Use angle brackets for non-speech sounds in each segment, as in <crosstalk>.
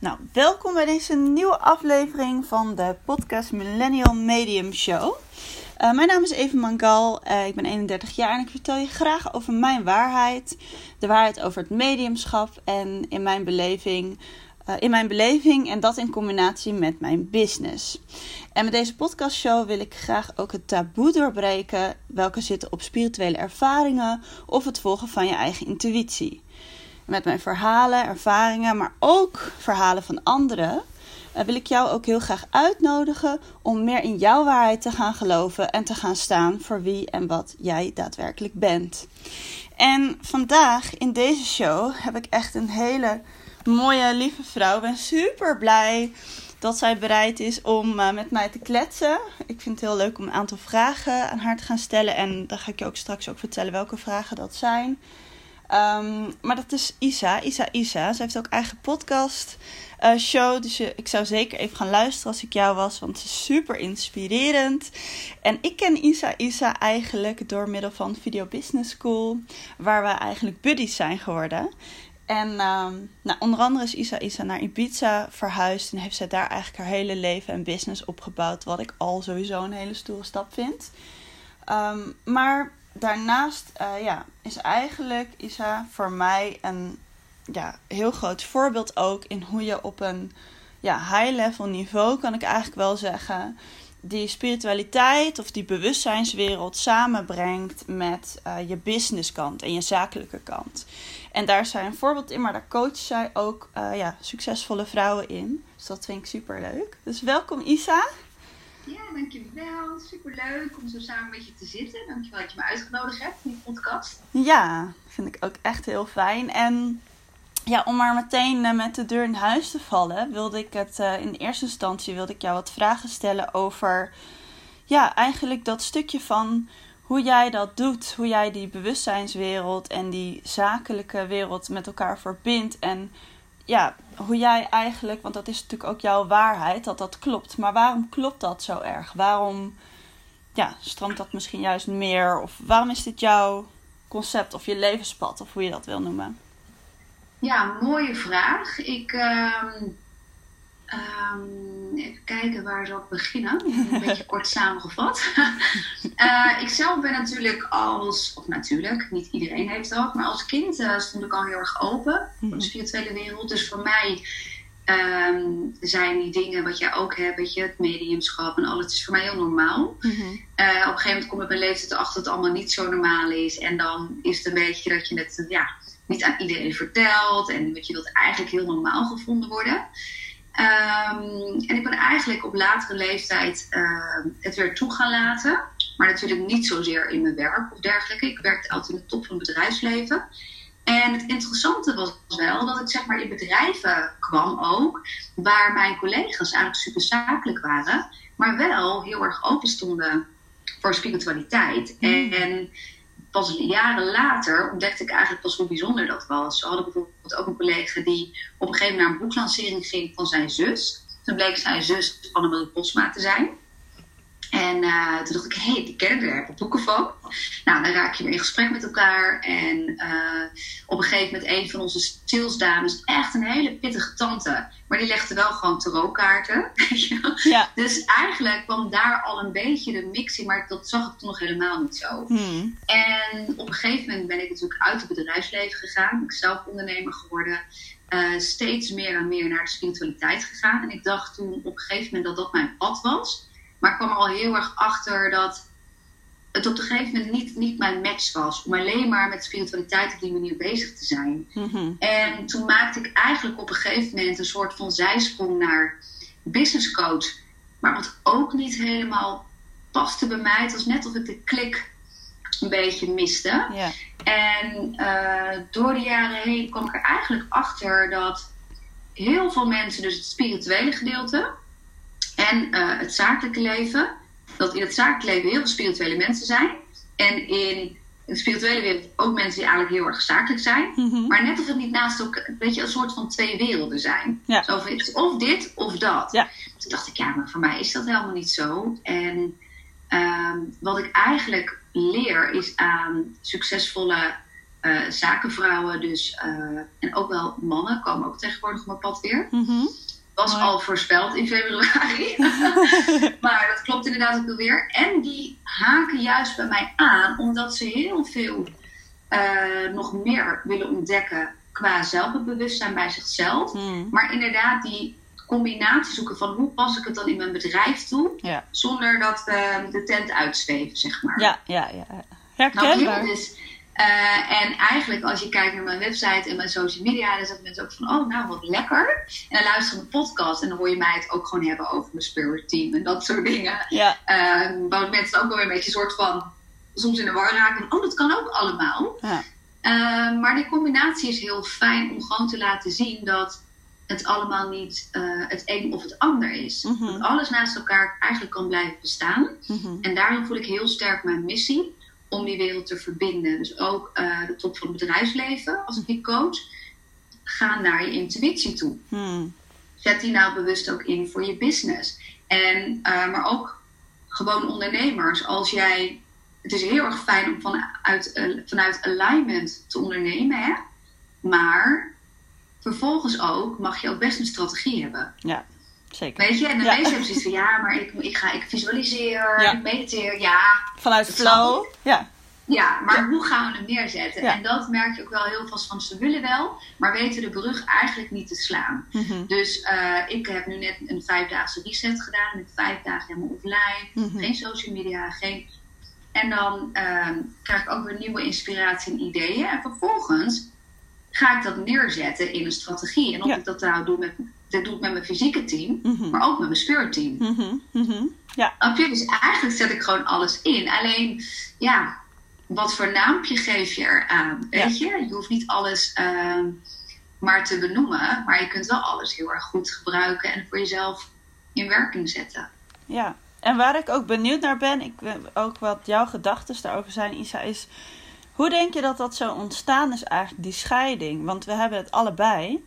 Nou, welkom bij deze nieuwe aflevering van de podcast Millennial Medium Show. Uh, mijn naam is Even Mangal, uh, ik ben 31 jaar en ik vertel je graag over mijn waarheid. De waarheid over het mediumschap en in mijn beleving, uh, in mijn beleving en dat in combinatie met mijn business. En met deze podcastshow wil ik graag ook het taboe doorbreken, welke zitten op spirituele ervaringen of het volgen van je eigen intuïtie met mijn verhalen, ervaringen, maar ook verhalen van anderen, uh, wil ik jou ook heel graag uitnodigen om meer in jouw waarheid te gaan geloven en te gaan staan voor wie en wat jij daadwerkelijk bent. En vandaag in deze show heb ik echt een hele mooie, lieve vrouw. Ik ben super blij dat zij bereid is om uh, met mij te kletsen. Ik vind het heel leuk om een aantal vragen aan haar te gaan stellen. En dan ga ik je ook straks ook vertellen welke vragen dat zijn. Um, maar dat is Isa, Isa Isa. Ze heeft ook eigen podcast uh, show. Dus je, ik zou zeker even gaan luisteren als ik jou was. Want ze is super inspirerend. En ik ken Isa Isa eigenlijk door middel van Video Business School. Waar we eigenlijk buddies zijn geworden. En um, nou, onder andere is Isa Isa naar Ibiza verhuisd. En heeft zij daar eigenlijk haar hele leven en business opgebouwd. Wat ik al sowieso een hele stoere stap vind. Um, maar daarnaast uh, ja, is eigenlijk Isa voor mij een ja, heel groot voorbeeld ook in hoe je op een ja, high-level niveau, kan ik eigenlijk wel zeggen, die spiritualiteit of die bewustzijnswereld samenbrengt met uh, je businesskant en je zakelijke kant. En daar zijn een voorbeeld in, maar daar coacht zij ook uh, ja, succesvolle vrouwen in. Dus dat vind ik super leuk. Dus welkom Isa. Ja, dankjewel. Superleuk om zo samen met je te zitten. Dankjewel dat je me uitgenodigd hebt in die podcast. Ja, vind ik ook echt heel fijn. En ja, om maar meteen eh, met de deur in huis te vallen, wilde ik het uh, in eerste instantie wilde ik jou wat vragen stellen over ja, eigenlijk dat stukje van hoe jij dat doet, hoe jij die bewustzijnswereld en die zakelijke wereld met elkaar verbindt en ja, hoe jij eigenlijk, want dat is natuurlijk ook jouw waarheid, dat dat klopt. Maar waarom klopt dat zo erg? Waarom ja, stroomt dat misschien juist meer? Of waarom is dit jouw concept of je levenspad, of hoe je dat wil noemen? Ja, mooie vraag. Ik, uh, even kijken waar zal ik beginnen. <laughs> Een beetje kort samengevat. uh, <laughs> ik zelf ben natuurlijk als, of natuurlijk, niet iedereen heeft dat, maar als kind uh, stond ik al heel erg open voor de spirituele wereld. Dus voor mij um, zijn die dingen wat jij ook hebt, weet je, het mediumschap en alles, is voor mij heel normaal. Mm-hmm. Uh, op een gegeven moment kom ik mijn leeftijd achter dat het allemaal niet zo normaal is. En dan is het een beetje dat je het ja, niet aan iedereen vertelt. En dat je wilt eigenlijk heel normaal gevonden worden. Um, en ik ben eigenlijk op latere leeftijd uh, het weer toe gaan laten. Maar natuurlijk niet zozeer in mijn werk of dergelijke. Ik werkte altijd in de top van het bedrijfsleven. En het interessante was wel dat ik zeg maar in bedrijven kwam ook, waar mijn collega's eigenlijk super zakelijk waren, maar wel heel erg open stonden voor spiritualiteit. Mm. En pas jaren later ontdekte ik eigenlijk pas hoe bijzonder dat was. Ze hadden bijvoorbeeld ook een collega die op een gegeven moment naar een boeklancering ging van zijn zus. Toen bleek zijn zus Annemarie Posma te zijn. En uh, toen dacht ik, hé, hey, die ken ik, daar heb ik boeken van. Nou, dan raak je weer in gesprek met elkaar. En uh, op een gegeven moment een van onze salesdames, echt een hele pittige tante. Maar die legde wel gewoon tarotkaarten. <laughs> ja. Dus eigenlijk kwam daar al een beetje de mix in. Maar dat zag ik toen nog helemaal niet zo. Hmm. En op een gegeven moment ben ik natuurlijk uit het bedrijfsleven gegaan. Ik zelf ondernemer geworden. Uh, steeds meer en meer naar de spiritualiteit gegaan. En ik dacht toen op een gegeven moment dat dat mijn pad was. Maar ik kwam er al heel erg achter dat het op een gegeven moment niet, niet mijn match was. Om alleen maar met spiritualiteit op die manier bezig te zijn. Mhm. En toen maakte ik eigenlijk op een gegeven moment een soort van zijsprong naar business coach. Maar wat ook niet helemaal paste bij mij. Het was net of ik de klik een beetje miste. En uh, door de jaren heen kwam ik er eigenlijk achter dat heel veel mensen, dus het spirituele gedeelte, en uh, het zakelijke leven. Dat in het zakelijke leven heel veel spirituele mensen zijn. En in de spirituele wereld ook mensen die eigenlijk heel erg zakelijk zijn. Mm-hmm. Maar net of het niet naast elkaar, weet je, een soort van twee werelden zijn. Ja. Zo, of dit of dat. Ja. Toen dacht ik, ja, maar voor mij is dat helemaal niet zo. En um, wat ik eigenlijk leer is aan succesvolle eh, zakenvrouwen. Dus, eh, en ook wel mannen komen ook tegenwoordig op mijn pad weer. Mhm. Was Mooi. al voorspeld in februari. <laughs> maar dat klopt inderdaad ook wel weer. En die haken juist bij mij aan, omdat ze heel veel eh, nog meer willen ontdekken qua zelfbewustzijn bij zichzelf. Hmm. Maar inderdaad, die combinatie zoeken van hoe pas ik het dan in mijn bedrijf toe, Ja. zonder dat we de tent uitzweven, zeg maar. Ja, ja, ja. Snap Herkenbaar. Eh, en eigenlijk, als je kijkt naar mijn website en mijn social media, dan zeggen mensen ook van: Oh, nou wat lekker. En dan luister je een podcast en dan hoor je mij het ook gewoon hebben over mijn spirit team en dat soort dingen. Ja, Eh waar mensen ook wel weer een beetje een soort van soms in de war raken. van, Oh, dat kan ook allemaal. ja. Eh, maar die combinatie is heel fijn om gewoon te laten zien dat het allemaal niet eh, het een of het ander is. Mhm. Dat alles naast elkaar eigenlijk kan blijven bestaan. Mhm. En daarin voel ik heel sterk mijn missie om die wereld te verbinden. Dus ook eh, de top van het bedrijfsleven, als ik die coach. Ga naar je intuïtie toe. Hmm. Zet die nou bewust ook in voor je business. En, eh, maar ook gewoon ondernemers. Als jij, het is heel erg fijn om vanuit, eh, vanuit alignment te ondernemen. Hè? Maar vervolgens ook mag je ook best een strategie hebben. Ja, zeker. Weet je, en de Ja. meesten hebben zoiets van ja, maar ik, ik, ga, ik visualiseer, Ja. ik mediteer. Ja, Vanuit flow. Ja. ja, maar Ja. hoe gaan we hem neerzetten? Ja. En dat merk je ook wel heel vast van ze willen wel, maar weten de brug eigenlijk niet te slaan. Mhm. Dus eh, ik heb nu net een vijfdaagse reset gedaan met vijf dagen helemaal offline. Mhm. Geen social media, geen. En dan ehm, krijg ik ook weer nieuwe inspiratie en ideeën. En vervolgens ga ik dat neerzetten in een strategie. En of Ja. ik dat nou doe met, dat doe ik met mijn fysieke team, Mhm. maar ook met mijn spirit team. Je? Dus eigenlijk zet ik gewoon alles in. Alleen, ja, wat voor naampje geef je eraan? Weet je? Je hoeft niet alles ehm, maar te benoemen, maar je kunt wel alles heel erg goed gebruiken en voor jezelf in werking zetten. Ja, en waar ik ook benieuwd naar ben, ik ben ook wat jouw gedachten daarover zijn, Isa, is hoe denk je dat dat zo ontstaan is eigenlijk, die scheiding? Want we hebben het allebei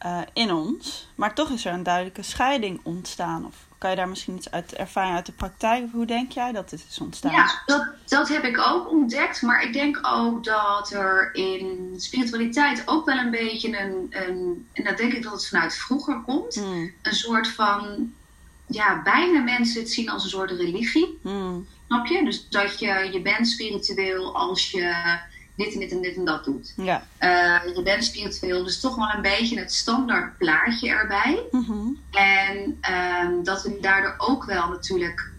eh, in ons, maar toch is er een duidelijke scheiding ontstaan. Of kan je daar misschien iets uit ervaring uit de praktijk, of hoe denk jij dat dit is ontstaan? Ja, dat, dat heb ik ook ontdekt. Maar ik denk ook dat er in spiritualiteit ook wel een beetje een, een en dat denk ik dat het vanuit vroeger komt, Hmm, een soort van, ja, bijna mensen het zien als een soort religie. hmm, Snap je? Dus dat je, je bent spiritueel als je dit en dit en dit en dat doet. ja. Eh, je bent spiritueel, dus toch wel een beetje het standaard plaatje erbij. Mhm, En ehm, dat we daardoor ook wel natuurlijk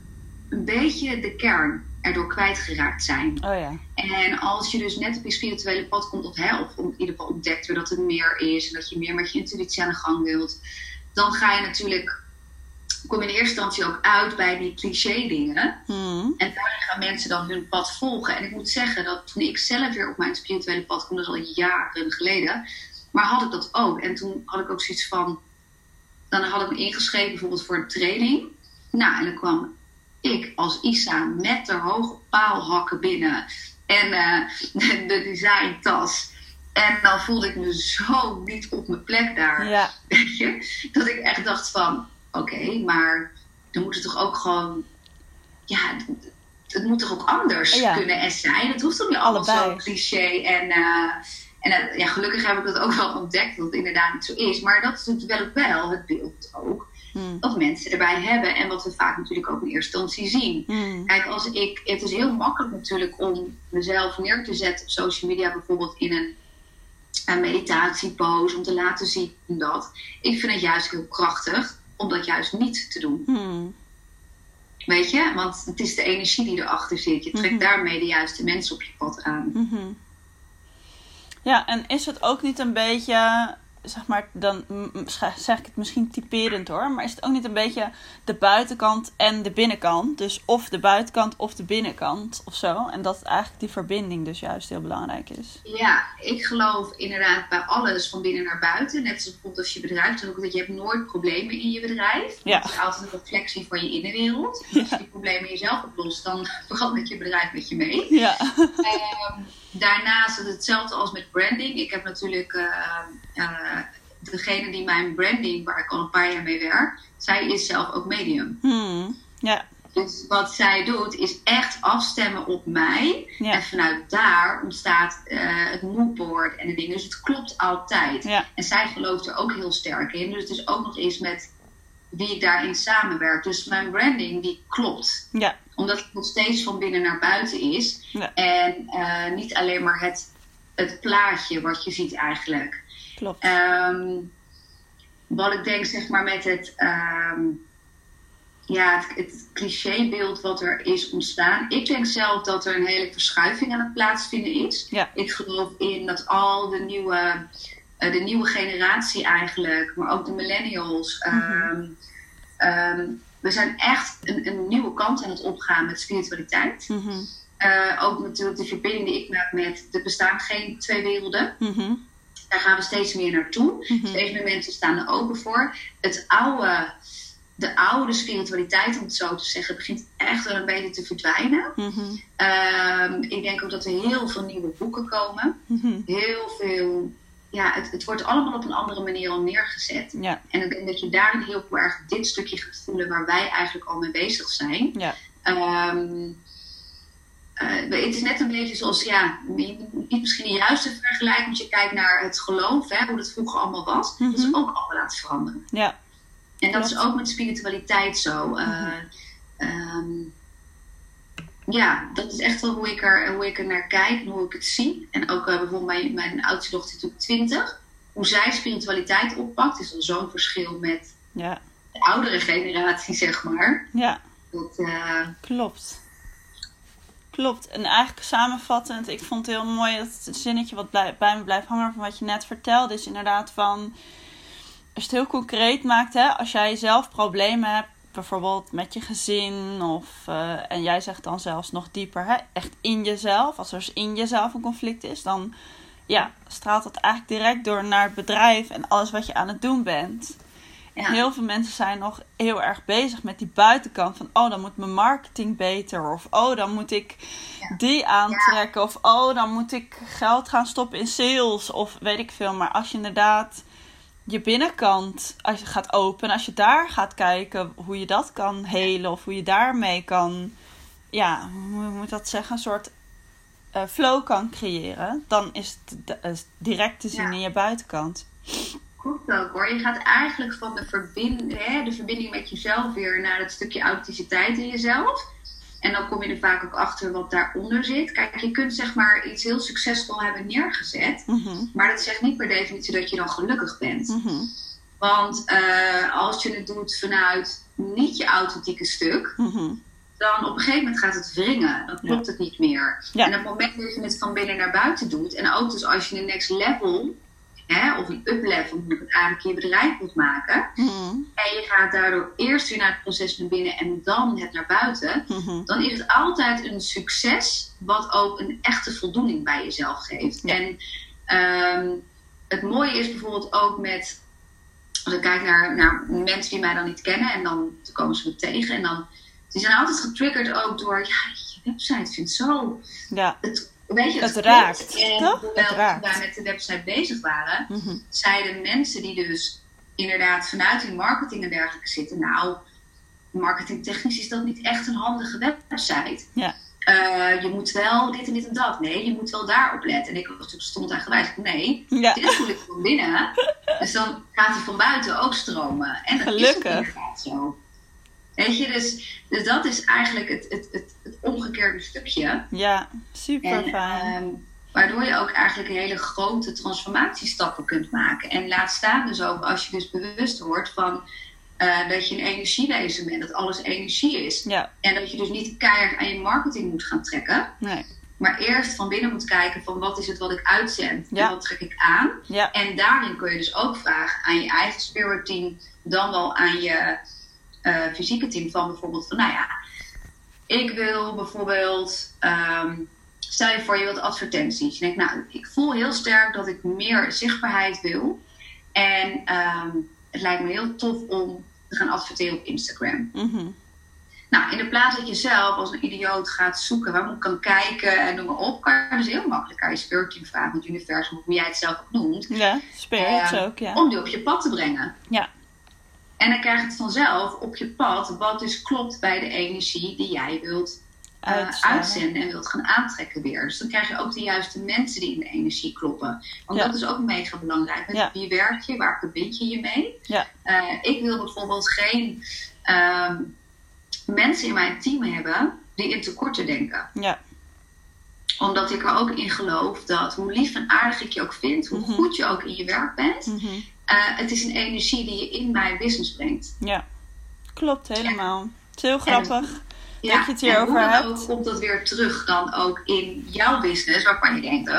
een beetje de kern erdoor kwijtgeraakt zijn. Oh ja. En als je dus net op je spirituele pad komt, of, hè, of in ieder geval ontdekt weer dat het meer is en dat je meer met je intuïtie aan de gang wilt, dan ga je natuurlijk, kom in eerste instantie ook uit bij die cliché dingen. Hmm, En daarin gaan mensen dan hun pad volgen. En ik moet zeggen dat toen ik zelf weer op mijn spirituele pad kwam, dat is al jaren geleden, maar had ik dat ook. En toen had ik ook zoiets van, dan had ik me ingeschreven bijvoorbeeld voor een training. Nou, en dan kwam ik als Isa met de hoge paalhakken binnen en eh, de, <laughs> de designtas. En dan voelde ik me zo niet op mijn plek daar. ja. <laughs> Weet je? Dat ik echt dacht van, oké, maar dan moet het toch ook gewoon, ja, het, moet toch ook anders Ja. kunnen en zijn. Het hoeft toch niet allemaal zo Allebei. cliché en, eh, en eh, ja, gelukkig heb ik dat ook wel ontdekt dat het inderdaad niet zo is. Maar dat is natuurlijk wel het beeld ook Hmm, wat mensen erbij hebben en wat we vaak natuurlijk ook in eerste instantie zien. hmm, Kijk, als ik, het is heel makkelijk natuurlijk om mezelf neer te zetten op social media, bijvoorbeeld in een, een meditatiepose, om te laten zien dat. Ik vind het juist heel krachtig om dat juist niet te doen. hmm. Weet je? Want het is de energie die erachter zit. Je trekt Mhm. daarmee de juiste mensen op je pad aan. Mhm. Ja, en is het ook niet een beetje, zeg maar, dan zeg ik het misschien typerend hoor, maar is het ook niet een beetje de buitenkant en de binnenkant? Dus of de buitenkant of de binnenkant of zo. En dat eigenlijk die verbinding dus juist heel belangrijk is. Ja, ik geloof inderdaad bij alles van binnen naar buiten. Net als bijvoorbeeld als je bedrijf doet, ook dat je hebt nooit problemen in je bedrijf. Ja. Het is altijd een reflectie van je innenwereld. Ja. Als je die problemen jezelf oplost, dan <laughs> verandert je bedrijf met je mee. Ja. Ehm, daarnaast is het hetzelfde als met branding. Ik heb natuurlijk eh, eh, degene die mijn branding, waar ik al een paar jaar mee werk, zij is zelf ook medium. Hmm. Ja. Dus wat zij doet is echt afstemmen op mij. Ja. En vanuit daar ontstaat eh, het moodboard en de dingen. Dus het klopt altijd. Ja. En zij gelooft er ook heel sterk in. Dus het is ook nog eens met wie ik daarin samenwerk. Dus mijn branding die klopt. Ja. Omdat het nog steeds van binnen naar buiten is. Ja. En eh, niet alleen maar het, het plaatje wat je ziet eigenlijk. Klopt. Ehm, wat ik denk, zeg maar, met het, ehm, ja, het, het clichébeeld wat er is ontstaan. Ik denk zelf dat er een hele verschuiving aan het plaatsvinden is. Ja. Ik geloof in dat al de nieuwe, de nieuwe generatie eigenlijk, maar ook de millennials. ehm, ehm, we zijn echt een, een nieuwe kant aan het opgaan met spiritualiteit. Mhm. Eh, ook natuurlijk de verbinding die ik maak met, er bestaan geen twee werelden. Mhm. Daar gaan we steeds meer naartoe. Mhm. Steeds meer mensen staan er open voor. Het oude, de oude spiritualiteit, om het zo te zeggen, begint echt wel een beetje te verdwijnen. Mhm. Ehm, ik denk ook dat er heel veel nieuwe boeken komen. Mhm. Heel veel. Ja, het, het wordt allemaal op een andere manier al neergezet. Ja. En ik denk dat je daarin heel erg dit stukje gaat voelen waar wij eigenlijk al mee bezig zijn. Ja. Ehm, eh, het is net een beetje zoals, ja, niet misschien de juiste vergelijking, als je kijkt naar het geloof, hè, hoe dat vroeger allemaal was. Dat is Mhm. ook allemaal laten veranderen. Ja. En dat is ook met spiritualiteit zo. Eh, Mhm. ehm, ja, dat is echt wel hoe ik, er, hoe ik er naar kijk en hoe ik het zie. En ook eh, bijvoorbeeld mijn, mijn oudste dochter is natuurlijk 20. Hoe zij spiritualiteit oppakt is al zo'n verschil met Ja. de oudere generatie, zeg maar. Ja. Dat, eh, Klopt. Klopt. En eigenlijk samenvattend, ik vond het heel mooi dat het zinnetje wat bij me blijft hangen van wat je net vertelde, is inderdaad van, als je het heel concreet maakt, hè, als jij zelf problemen hebt, bijvoorbeeld met je gezin, of, eh, en jij zegt dan zelfs nog dieper, hè, echt in jezelf, als er in jezelf een conflict is, dan ja, straalt dat eigenlijk direct door naar het bedrijf en alles wat je aan het doen bent. En Ja. heel veel mensen zijn nog heel erg bezig met die buitenkant van oh, dan moet mijn marketing beter of oh, dan moet ik Ja. die aantrekken of oh, dan moet ik geld gaan stoppen in sales of weet ik veel. Maar als je inderdaad je binnenkant als je gaat openen, als je daar gaat kijken hoe je dat kan helen of hoe je daarmee kan, ja, hoe moet dat zeggen, een soort eh, flow kan creëren, dan is het is direct te zien Ja. in je buitenkant. Klopt ook hoor. Je gaat eigenlijk van de, verbind, hè, de verbinding met jezelf weer naar het stukje authenticiteit in jezelf. En dan kom je er vaak ook achter wat daaronder zit. Kijk, je kunt zeg maar iets heel succesvol hebben neergezet. Mhm, Maar dat zegt niet per definitie dat je dan gelukkig bent. mhm, Want eh, als je het doet vanuit niet je authentieke stuk, mhm. dan op een gegeven moment gaat het wringen. Dan klopt het niet meer. Ja. En op het moment dat je het van binnen naar buiten doet, en ook dus als je een next level, hè, of een up level, moet het eigenlijk je bedrijf moet maken, Mhm, en je gaat daardoor eerst weer naar het proces naar binnen en dan het naar buiten, mhm. dan is het altijd een succes wat ook een echte voldoening bij jezelf geeft. Ja. En ehm, het mooie is bijvoorbeeld ook met, als ik kijk naar, naar mensen die mij dan niet kennen en dan komen ze me tegen en dan, die zijn altijd getriggerd ook door, ja, je website vindt zo, Ja. het, weet je, Het raakt, En toch? Het raakt. wij met de website bezig waren, Mhm. zeiden mensen die dus inderdaad vanuit hun marketing en dergelijke zitten, nou, marketingtechnisch is dat niet echt een handige website. Ja. Eh, je moet wel dit en dit en dat. Nee, je moet wel daarop letten. En ik was natuurlijk stond eigenwijs. Nee, Ja. dit voel ik van binnen. <laughs> Dus dan gaat hij van buiten ook stromen. En dat is Gelukkig. ook inderdaad zo. Weet je, dus, dus dat is eigenlijk het, het, het, het omgekeerde stukje. Ja, super En, fijn. ehm, waardoor je ook eigenlijk hele grote transformatiestappen kunt maken. En laat staan dus ook als je dus bewust wordt van eh, dat je een energiewezen bent, dat alles energie is. ja, En dat je dus niet keihard aan je marketing moet gaan trekken. nee. Maar eerst van binnen moet kijken van wat is het wat ik uitzend Ja. en wat trek ik aan. Ja, En daarin kun je dus ook vragen aan je eigen spirit team, dan wel aan je eh, fysieke team van bijvoorbeeld van nou ja, ik wil bijvoorbeeld, ehm, stel je voor je wilt advertenties. Je denkt nou, ik voel heel sterk dat ik meer zichtbaarheid wil. En ehm, het lijkt me heel tof om te gaan adverteren op Instagram. mhm. Nou, in de plaats dat je zelf als een idioot gaat zoeken, waar moet ik kan kijken en noem maar op, kan je dus heel makkelijk aan je spirit team vragen, het universum, hoe jij het zelf ook noemt, ja Ehm, ook, ja. om die op je pad te brengen. Ja. En dan krijg je het vanzelf op je pad, wat dus klopt bij de energie die jij wilt uh, Uitstralen. uitzenden en wilt gaan aantrekken weer. Dus dan krijg je ook de juiste mensen die in de energie kloppen. Want Ja. dat is ook mega belangrijk. Met Ja. wie werk je? Waar verbind je je mee? Ja. Eh, ik wil bijvoorbeeld geen ehm, mensen in mijn team hebben die in tekorten denken. Ja, Omdat ik er ook in geloof dat hoe lief en aardig ik je ook vind, hoe Mhm. goed je ook in je werk bent, mhm. Eh, het is een energie die je in mijn business brengt. ja. klopt helemaal. Het is heel grappig. Ja, Dat je het hierover en hebt. ook komt dat weer terug dan ook in jouw business, waarvan je denkt?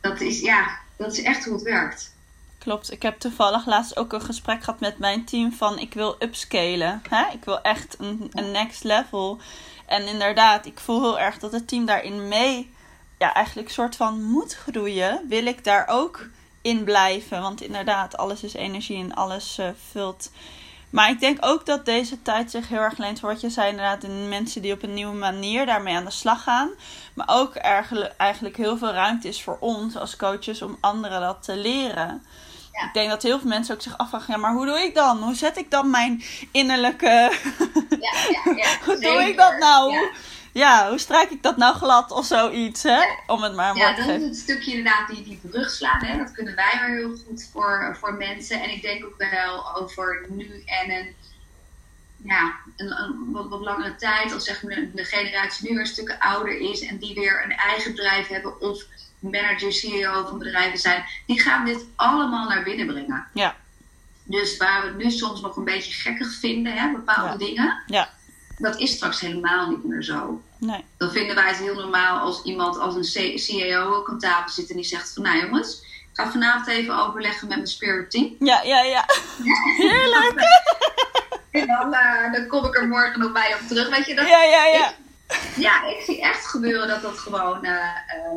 Dat is, ja, dat is echt hoe het werkt. Klopt. Ik heb toevallig laatst ook een gesprek gehad met mijn team van ik wil upscalen. Hè? Ik wil echt een, een next level. En inderdaad, ik voel heel erg dat het team daarin mee, ja, eigenlijk soort van moet groeien. Wil ik daar ook in blijven? Want inderdaad, alles is energie en alles eh, vult. Maar ik denk ook dat deze tijd zich heel erg leent voor wat je zei, inderdaad, in mensen die op een nieuwe manier daarmee aan de slag gaan. Maar ook eigenlijk, eigenlijk heel veel ruimte is voor ons als coaches om anderen dat te leren. Ja. Ik denk dat heel veel mensen ook zich afvragen: ja, maar hoe doe ik dan? Hoe zet ik dan mijn innerlijke. Ja, ja, ja. <laughs> hoe doe ik dat nou? Ja. Ja. hoe strijk ik dat nou glad of zoiets, hè? Om het maar een Ja, woord te dat is het stukje inderdaad die, die brug slaan. Hè? Dat kunnen wij weer heel goed voor, voor mensen. En ik denk ook wel over nu en een, ja, een, een wat, wat langere tijd. Als zeg maar de, generatie nu weer een stuk ouder is en die weer een eigen bedrijf hebben of manager, CEO van bedrijven zijn. Die gaan dit allemaal naar binnen brengen. Ja, Dus waar we het nu soms nog een beetje gekkig vinden, hè, bepaalde Ja. dingen. ja, Dat is straks helemaal niet meer zo. Nee. Dan vinden wij het heel normaal als iemand als een CEO ook aan tafel zit en die zegt van nou jongens, ik ga vanavond even overleggen met mijn spirit team. Ja, ja, ja. <laughs> Heerlijk. En dan, eh, dan kom ik er morgen nog bij op terug. Weet je, dat, Ja, ja, ja. ja, ik zie echt gebeuren dat dat gewoon. eh, eh,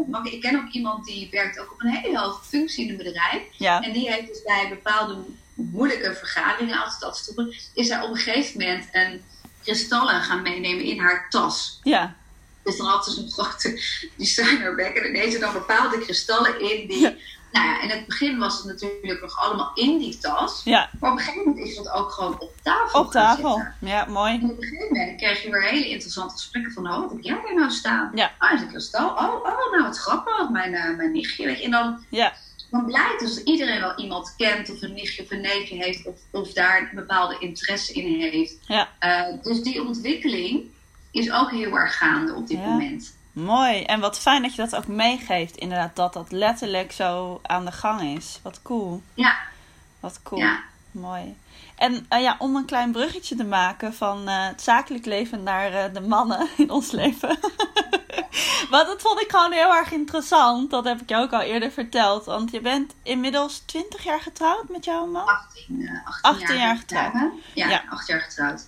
want ik ken ook iemand die werkt ook op een hele hoge functie in een bedrijf. Ja, En die heeft dus bij bepaalde moeilijke vergaderingen, als het dat stoppen, is hij op een gegeven moment een kristallen gaan meenemen in haar tas. ja. Dus dan had ze zo'n grote <laughs> designerbag en dan deed ze dan bepaalde kristallen in die... Ja. Nou ja, in het begin was het natuurlijk nog allemaal in die tas. Ja, Maar op een gegeven moment is dat ook gewoon op tafel op tafel. zitten. Ja, mooi. En op een gegeven moment kreeg je weer hele interessante gesprekken van... Oh, wat heb jij daar nou staan? Ja. Ah, is een kristal. Oh, oh nou wat grappig. Mijn, eh, mijn nichtje. Weet je. En dan, Ja, dan blijkt dus dat iedereen wel iemand kent... of een nichtje of een neefje heeft... of, of daar een bepaalde interesse in heeft. ja. Eh, dus die ontwikkeling is ook heel erg gaande op dit Ja. moment. Mooi. En wat fijn dat je dat ook meegeeft. Inderdaad, dat dat letterlijk zo aan de gang is. Wat cool. Ja, Wat cool. ja. Mooi. En eh, ja, om een klein bruggetje te maken van eh, het zakelijk leven naar eh, de mannen <laughs> in ons leven. <laughs> Want dat vond ik gewoon heel erg interessant. Dat heb ik jou ook al eerder verteld. Want je bent inmiddels 20 jaar getrouwd met jouw man. 18, eh 18, 18 jaar getrouwd. Ja, Ja. 8 jaar getrouwd.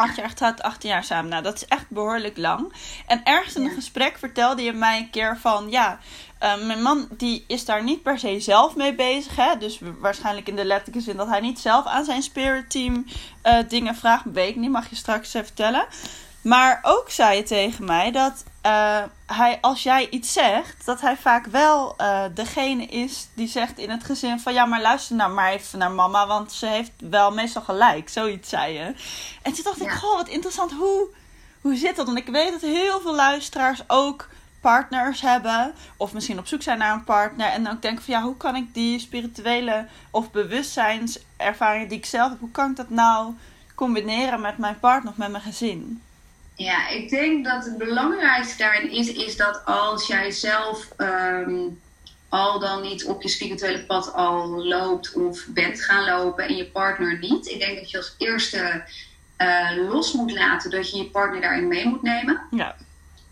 Acht jaar getrouwd, 18 jaar samen. Nou, dat is echt behoorlijk lang. En ergens in een Ja. gesprek vertelde je mij een keer van... Ja, eh, mijn man die is daar niet per se zelf mee bezig. Hè? Dus waarschijnlijk in de letterlijke zin dat hij niet zelf aan zijn spirit team eh, dingen vraagt. Weet ik niet, mag je straks eh, vertellen. Maar ook zei je tegen mij dat eh, hij, als jij iets zegt, dat hij vaak wel eh, degene is die zegt in het gezin van ja, maar luister nou maar even naar mama, want ze heeft wel meestal gelijk. Zoiets zei je. En toen dacht ik, goh, wat interessant, hoe, hoe zit dat? Want ik weet dat heel veel luisteraars ook partners hebben, of misschien op zoek zijn naar een partner, en ook denken van ja, hoe kan ik die spirituele of bewustzijnservaringen die ik zelf heb, hoe kan ik dat nou combineren met mijn partner of met mijn gezin? Ja, ik denk dat het belangrijkste daarin is, is dat als jij zelf ehm, al dan niet op je spirituele pad al loopt of bent gaan lopen en je partner niet. Ik denk dat je als eerste eh, los moet laten dat je je partner daarin mee moet nemen. Ja,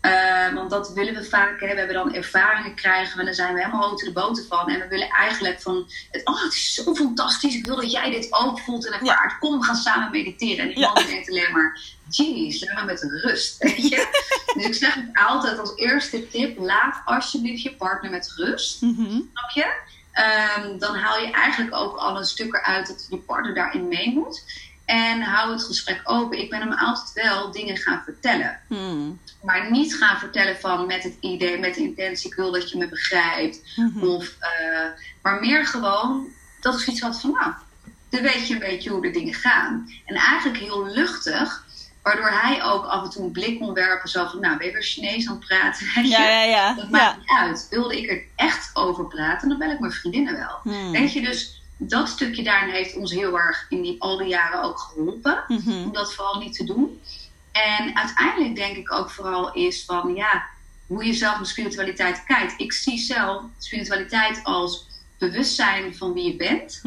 Eh, want dat willen we vaak. Hè. We hebben dan ervaringen krijgen en dan zijn we helemaal houten de boten van. En we willen eigenlijk van, het, oh het is zo fantastisch. Ik wil dat jij dit ook voelt en ervaart. Kom, we gaan samen mediteren. En die Ja. man denkt alleen maar, jeez, laat maar met rust. <laughs> Dus ik zeg het altijd als eerste tip, laat alsjeblieft je partner met rust. Mhm. Snap je? Ehm, dan haal je eigenlijk ook al een stuk eruit dat je partner daarin mee moet. En hou het gesprek open. Ik ben hem altijd wel dingen gaan vertellen. Hmm. Maar niet gaan vertellen van met het idee, met de intentie, ik wil dat je me begrijpt. Mhm. Of, eh, maar meer gewoon dat ik zoiets had van, nou, dan weet je een beetje hoe de dingen gaan. En eigenlijk heel luchtig, waardoor hij ook af en toe een blik kon werpen. Zo van, nou, ben je weer Chinees aan het praten? Weet je? Ja, ja, ja. Dat ja. maakt niet uit. Wilde ik er echt over praten, dan bel ik mijn vriendinnen wel. Hmm. Weet je, dus dat stukje daarin heeft ons heel erg in die, al die jaren ook geholpen. Mhm. Om dat vooral niet te doen. En uiteindelijk denk ik ook vooral is van, ja, hoe je zelf naar spiritualiteit kijkt. Ik zie zelf spiritualiteit als bewustzijn van wie je bent.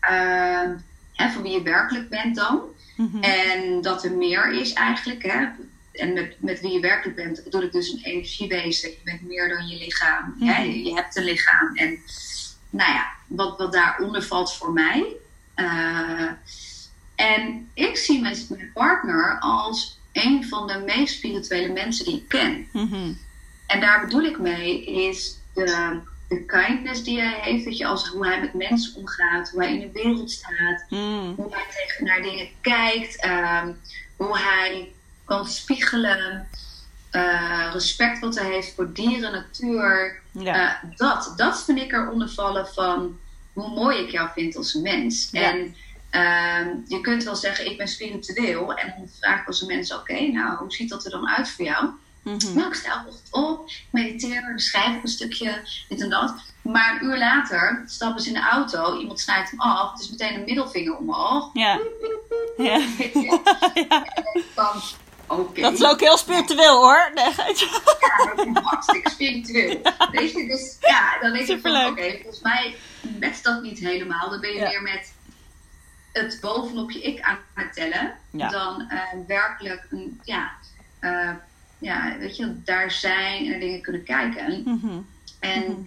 Ehm, hè, van wie je werkelijk bent dan. Mhm. En dat er meer is eigenlijk. Hè? En met, met wie je werkelijk bent, bedoel ik dus een energiewezen. Je bent meer dan je lichaam. Hè? Je, je hebt een lichaam. En nou ja, wat, wat daaronder valt voor mij. Eh, en ik zie mijn, mijn partner als een van de meest spirituele mensen die ik ken. Mhm. En daar bedoel ik mee is de, de kindness die hij heeft. Weet je, als hoe hij met mensen omgaat, hoe hij in de wereld staat Mm. hoe hij tegen naar dingen kijkt, ehm, hoe hij kan spiegelen, eh, respect wat hij heeft voor dieren, natuur. Ja. Eh, dat, dat vind ik eronder vallen van hoe mooi ik jou vind als mens. Ja. En ehm, je kunt wel zeggen, ik ben spiritueel. En dan vraag ik als een mens, oké, nou, hoe ziet dat er dan uit voor jou? Mhm. Nou, ik sta op, ik mediteer, schrijf ik een stukje, dit en dat. Maar een uur later stappen ze in de auto, iemand snijdt hem af, het is meteen een middelvinger omhoog. Ja. Ja. <laughs> Ja. Dat is ook heel spiritueel hoor. Nee, <laughs> ja, dat is hartstikke spiritueel. Weet je, dus ja, dan denk ik van, oké, volgens mij met dat niet helemaal. Dan ben je Ja. meer met het bovenop je ik aan het tellen, Ja. dan eh, werkelijk, een, ja, eh, ja, weet je, daar zijn en dingen kunnen kijken. Mhm. En Mhm.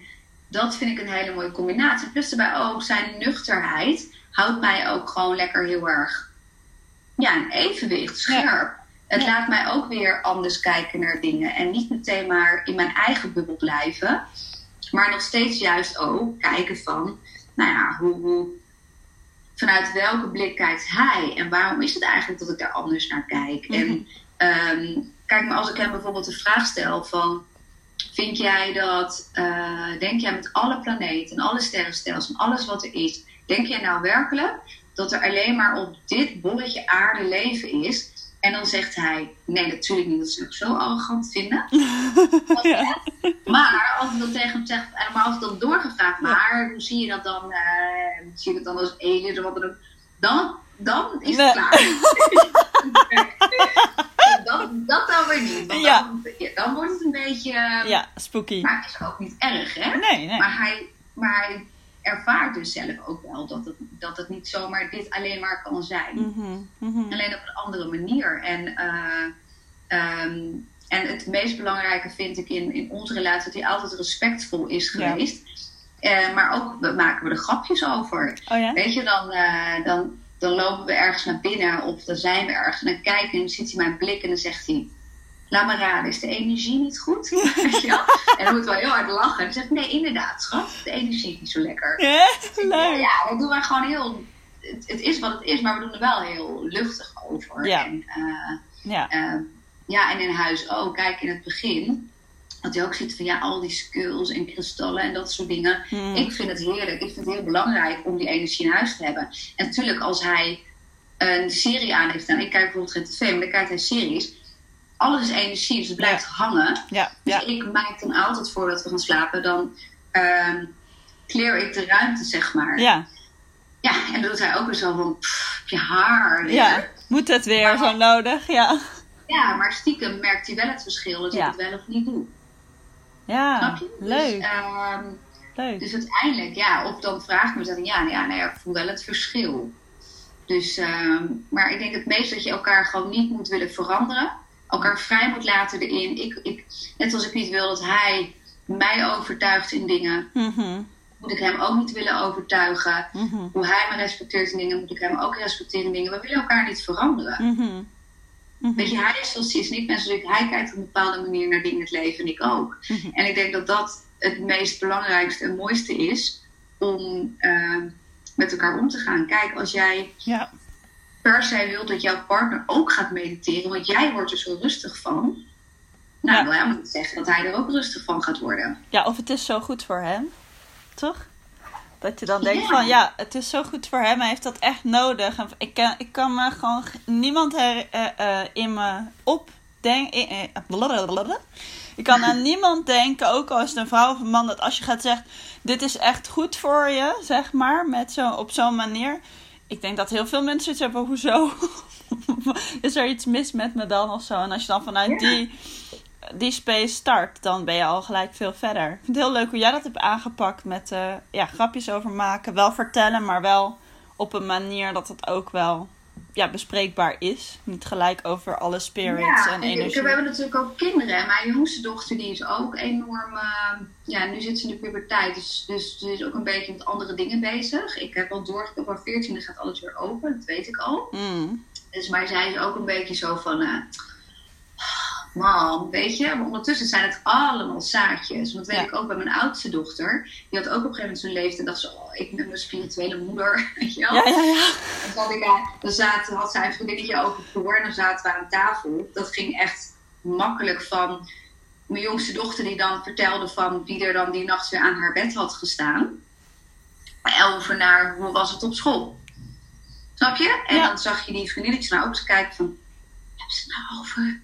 dat vind ik een hele mooie combinatie. Plus daarbij ook zijn nuchterheid houdt mij ook gewoon lekker heel erg ja, in evenwicht, scherp. Het Ja. laat mij ook weer anders kijken naar dingen. En niet meteen maar in mijn eigen bubbel blijven. Maar nog steeds juist ook kijken van, nou ja, hoe, hoe, vanuit welke blik kijkt hij? En waarom is het eigenlijk dat ik daar anders naar kijk? Mhm. En ehm, kijk maar, als ik hem bijvoorbeeld de vraag stel van, vind jij dat, eh, denk jij met alle planeten en alle sterrenstelsels en alles wat er is, denk jij nou werkelijk dat er alleen maar op dit bolletje aarde leven is? En dan zegt hij, nee, natuurlijk niet, dat zou ik zo arrogant vinden. <laughs> Ja. Maar als ik dat tegen hem zeg, maar als ik dan doorgevraagd, maar hoe zie je dat dan? eh, zie je dat dan als aliens of wat dan ook? Dan, dan is Nee. het klaar. <laughs> dat, dat dan weer niet. Want Ja. dan, dan wordt het een beetje. ja, spooky. Maar het is ook niet erg, hè? Nee, nee. Maar, hij, maar hij ervaart dus zelf ook wel dat het, dat het niet zomaar dit alleen maar kan zijn. Mhm, mhm. Alleen op een andere manier. En, eh, ehm, en het meest belangrijke vind ik in, in onze relatie dat hij altijd respectvol is Ja. geweest. Eh, maar ook we maken we er grapjes over. Oh ja? Weet je, dan, eh, dan, dan lopen we ergens naar binnen of dan zijn we ergens. En dan kijkt hij en dan ziet hij mijn blik en dan zegt hij... Laat me raden, is de energie niet goed? <laughs> Je wel? En dan moet wel heel hard lachen. En dan zeg ik, nee, inderdaad, schat. De energie is niet zo lekker. Ja, leuk. Ja, dat doen wij gewoon heel... Het, het is wat het is, maar we doen er wel heel luchtig over. Ja. En, eh, Ja. eh, ja, en in huis ook. Kijk, in het begin... Dat hij ook ziet van ja, al die skulls en kristallen en dat soort dingen. Hmm. Ik vind het heerlijk. Ik vind het heel belangrijk om die energie in huis te hebben. En natuurlijk, als hij een serie aan heeft staan. Ik kijk bijvoorbeeld geen tv, maar dan kijkt hij series. Alles is energie, dus het blijft hangen. Ja, Dus ik maak dan altijd voordat we gaan slapen, dan ehm clear ik de ruimte, zeg maar. Ja. Ja, en dan doet hij ook weer zo van, pff, je haar weer. ja. Moet het weer zo nodig? Ja. Ja, maar stiekem merkt hij wel het verschil als Ja. ik het wel of niet doe. Ja, Snap je? Dus, leuk. ehm, Leuk. dus uiteindelijk, ja, of dan vraag ik me dan, ja, ja, nee, ik voel wel het verschil. Dus, ehm, maar ik denk het meest dat je elkaar gewoon niet moet willen veranderen. Elkaar vrij moet laten erin. Ik, ik, net als ik niet wil dat hij mij overtuigt in dingen, Mhm, moet ik hem ook niet willen overtuigen. mhm, Hoe hij me respecteert in dingen, moet ik hem ook respecteren in dingen. We willen elkaar niet veranderen. mhm, mhm. Weet je, hij is zoals hij is en ik ben zoals ik. Hij kijkt op een bepaalde manier naar dingen in het leven en ik ook. En ik denk dat dat het meest belangrijkste en mooiste is om eh, met elkaar om te gaan. Kijk, als jij Ja. Per se wilt dat jouw partner ook gaat mediteren, want jij wordt er zo rustig van. Nou, Ja. wil helemaal niet zeggen dat hij er ook rustig van gaat worden. ja, of het is zo goed voor hem. Toch? Dat je dan denkt Ja. van ja, het is zo goed voor hem. Hij heeft dat echt nodig. En ik, kan, ik kan me gewoon niemand her, eh, eh, in me opdenken. eh. Ik kan aan <laughs> niemand denken, ook al is het een vrouw of een man, dat als je gaat zeggen: Dit is echt goed voor je, zeg maar, met zo, op zo'n manier. Ik denk dat heel veel mensen iets hebben: Hoezo? <laughs> is er iets mis met me dan of zo? En als je dan vanuit Ja. die die space start, dan ben je al gelijk veel verder. Ik vind het heel leuk hoe jij dat hebt aangepakt met eh, ja, grapjes over maken. Wel vertellen, maar wel op een manier dat het ook wel ja, bespreekbaar is. Niet gelijk over alle spirits en ik- ik- energie. we hebben natuurlijk ook kinderen. En Mijn jongste dochter die is ook enorm... eh, ja, nu zit ze in de puberteit. Dus, dus ze is ook een beetje met andere dingen bezig. Ik heb al door, op haar 14e gaat alles weer open. Dat weet ik al. Mm, Dus, maar zij is ook een beetje zo van... eh mam, weet je. Maar ondertussen zijn het allemaal zaadjes. Want dat weet Ja. ik ook bij mijn oudste dochter. Die had ook op een gegeven moment zo'n leeftijd. dacht ze, oh, ik ben mijn spirituele moeder. <laughs> Weet je wel? ja, ja, ja. Dan, ik, zaten, had zij een vriendinnetje over vloer en dan zaten we aan tafel. Dat ging echt makkelijk van mijn jongste dochter die dan vertelde van wie er dan die nacht weer aan haar bed had gestaan. Over naar hoe was het op school. Snap je? En Ja. dan zag je die vriendinnetjes nou ook eens kijken van, hebben ze het nou over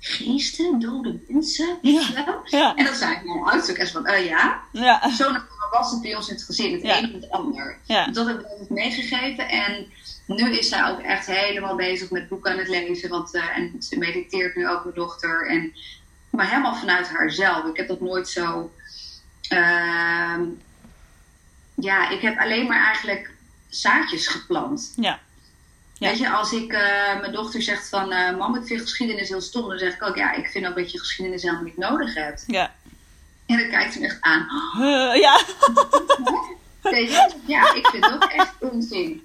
geesten, dode mensen? Weet je wel? Ja, En dan zei ik mijn ook echt van, eh ja. ja, Zo was het bij ons in het gezin, het Ja. een of het ander. ja. Dat heb ik meegegeven. En nu is zij ook echt helemaal bezig met boeken aan het lezen. Want, eh, en ze mediteert nu ook, mijn dochter. En, maar helemaal vanuit haarzelf. Ik heb dat nooit zo... ehm, ja, ik heb alleen maar eigenlijk zaadjes geplant. Ja. Ja. Weet je, als ik eh, mijn dochter zegt van... eh mam, ik vind geschiedenis heel stom. Dan zeg ik ook, ja, ik vind ook dat je geschiedenis helemaal niet nodig hebt. ja. En dan kijkt ze me echt aan. Ja. <laughs> Weet je? Ja, ik vind het ook echt onzin.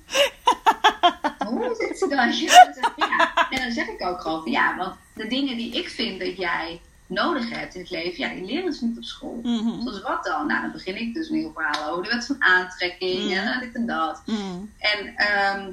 <laughs> Hoe zit ze dan? Ja. En dan zeg ik ook gewoon van ja, want de dingen die ik vind dat jij nodig hebt in het leven, ja, die leren ze niet op school. Mhm. Zoals wat dan? Nou, dan begin ik dus een heel verhaal over de wet van aantrekking Mhm. en dit en dat. Mm, En, ehm,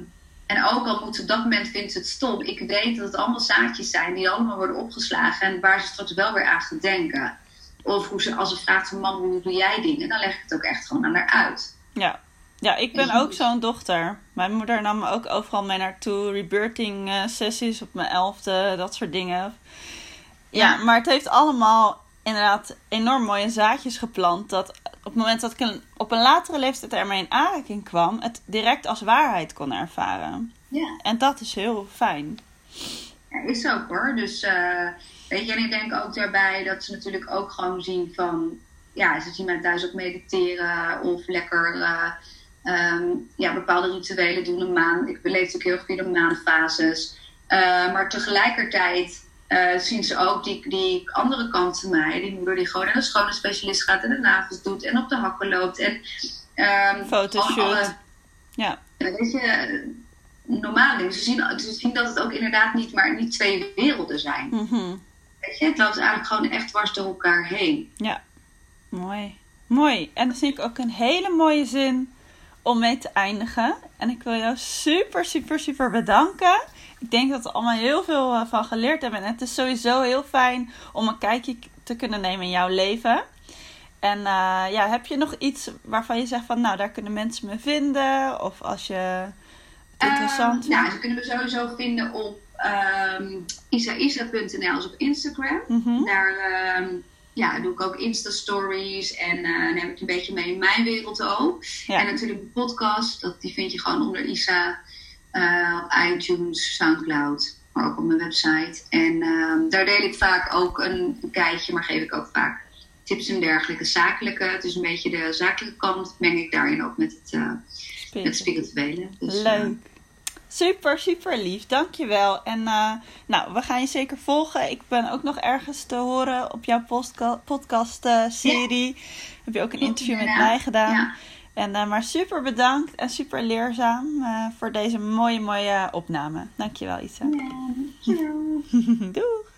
en ook al moet ze op dat moment vindt ze het stom, ik weet dat het allemaal zaadjes zijn die allemaal worden opgeslagen en waar ze straks wel weer aan gaan denken. Of hoe ze, als ze vraagt van man, hoe doe jij dingen? Dan leg ik het ook echt gewoon aan haar uit. Ja. Ja, ik ben ook zo'n dochter. Mijn moeder nam me ook overal mee naartoe. Rebirthing eh, sessies op mijn elfde, dat soort dingen. Ja, Ja. maar het heeft allemaal inderdaad enorm mooie zaadjes geplant. Dat op het moment dat ik een, op een latere leeftijd ermee in aanraking kwam, het direct als waarheid kon ervaren. Ja. En dat is heel fijn. Ja, is ook hoor. Dus eh, weet je, en ik denk ook daarbij dat ze natuurlijk ook gewoon zien van, ja, ze zien mij thuis ook mediteren of lekker eh, ehm, ja, bepaalde rituelen doen. Een maan, ik beleef natuurlijk heel via de maanfases. Eh, maar tegelijkertijd eh, zien ze ook die, die andere kant van mij, die moeder die gewoon naar de schone specialist gaat en de nagels doet en op de hakken loopt. En, ehm, Fotoshoot. alle- Ja, weet je, normale dingen. Ze zien, ze zien dat het ook inderdaad niet maar niet twee werelden zijn. mhm. Weet je, het loopt eigenlijk gewoon echt dwars door elkaar heen. ja. Mooi. Mooi. En dat vind ik ook een hele mooie zin om mee te eindigen. En ik wil jou super, super, super bedanken. Ik denk dat we allemaal heel veel eh, van geleerd hebben. En het is sowieso heel fijn om een kijkje te kunnen nemen in jouw leven. En eh, ja, heb je nog iets waarvan je zegt van, nou, daar kunnen mensen me vinden? Of als je het interessant Ehm, nou, vindt? ze kunnen we sowieso vinden op ehm isaisa.nl, is op Instagram. Mhm. Daar ehm, ja, doe ik ook Insta-stories en eh, neem ik een beetje mee in mijn wereld ook. Ja. En natuurlijk de podcast, dat, die vind je gewoon onder Isa eh, op iTunes, Soundcloud, maar ook op mijn website. En ehm, daar deel ik vaak ook een, een kijkje, maar geef ik ook vaak tips en dergelijke zakelijke. Is een beetje de zakelijke kant, meng ik daarin ook met het, eh spirituele. Dus, eh, Leuk. Super, super lief. Dankjewel. En eh, nou, we gaan je zeker volgen. Ik ben ook nog ergens te horen op jouw podcast-serie. Heb je ook een interview met mij gedaan. Ja. En, eh, maar super bedankt en super leerzaam eh, voor deze mooie, mooie opname. Dankjewel, Isa. Ja, dankjewel. <laughs> Doei.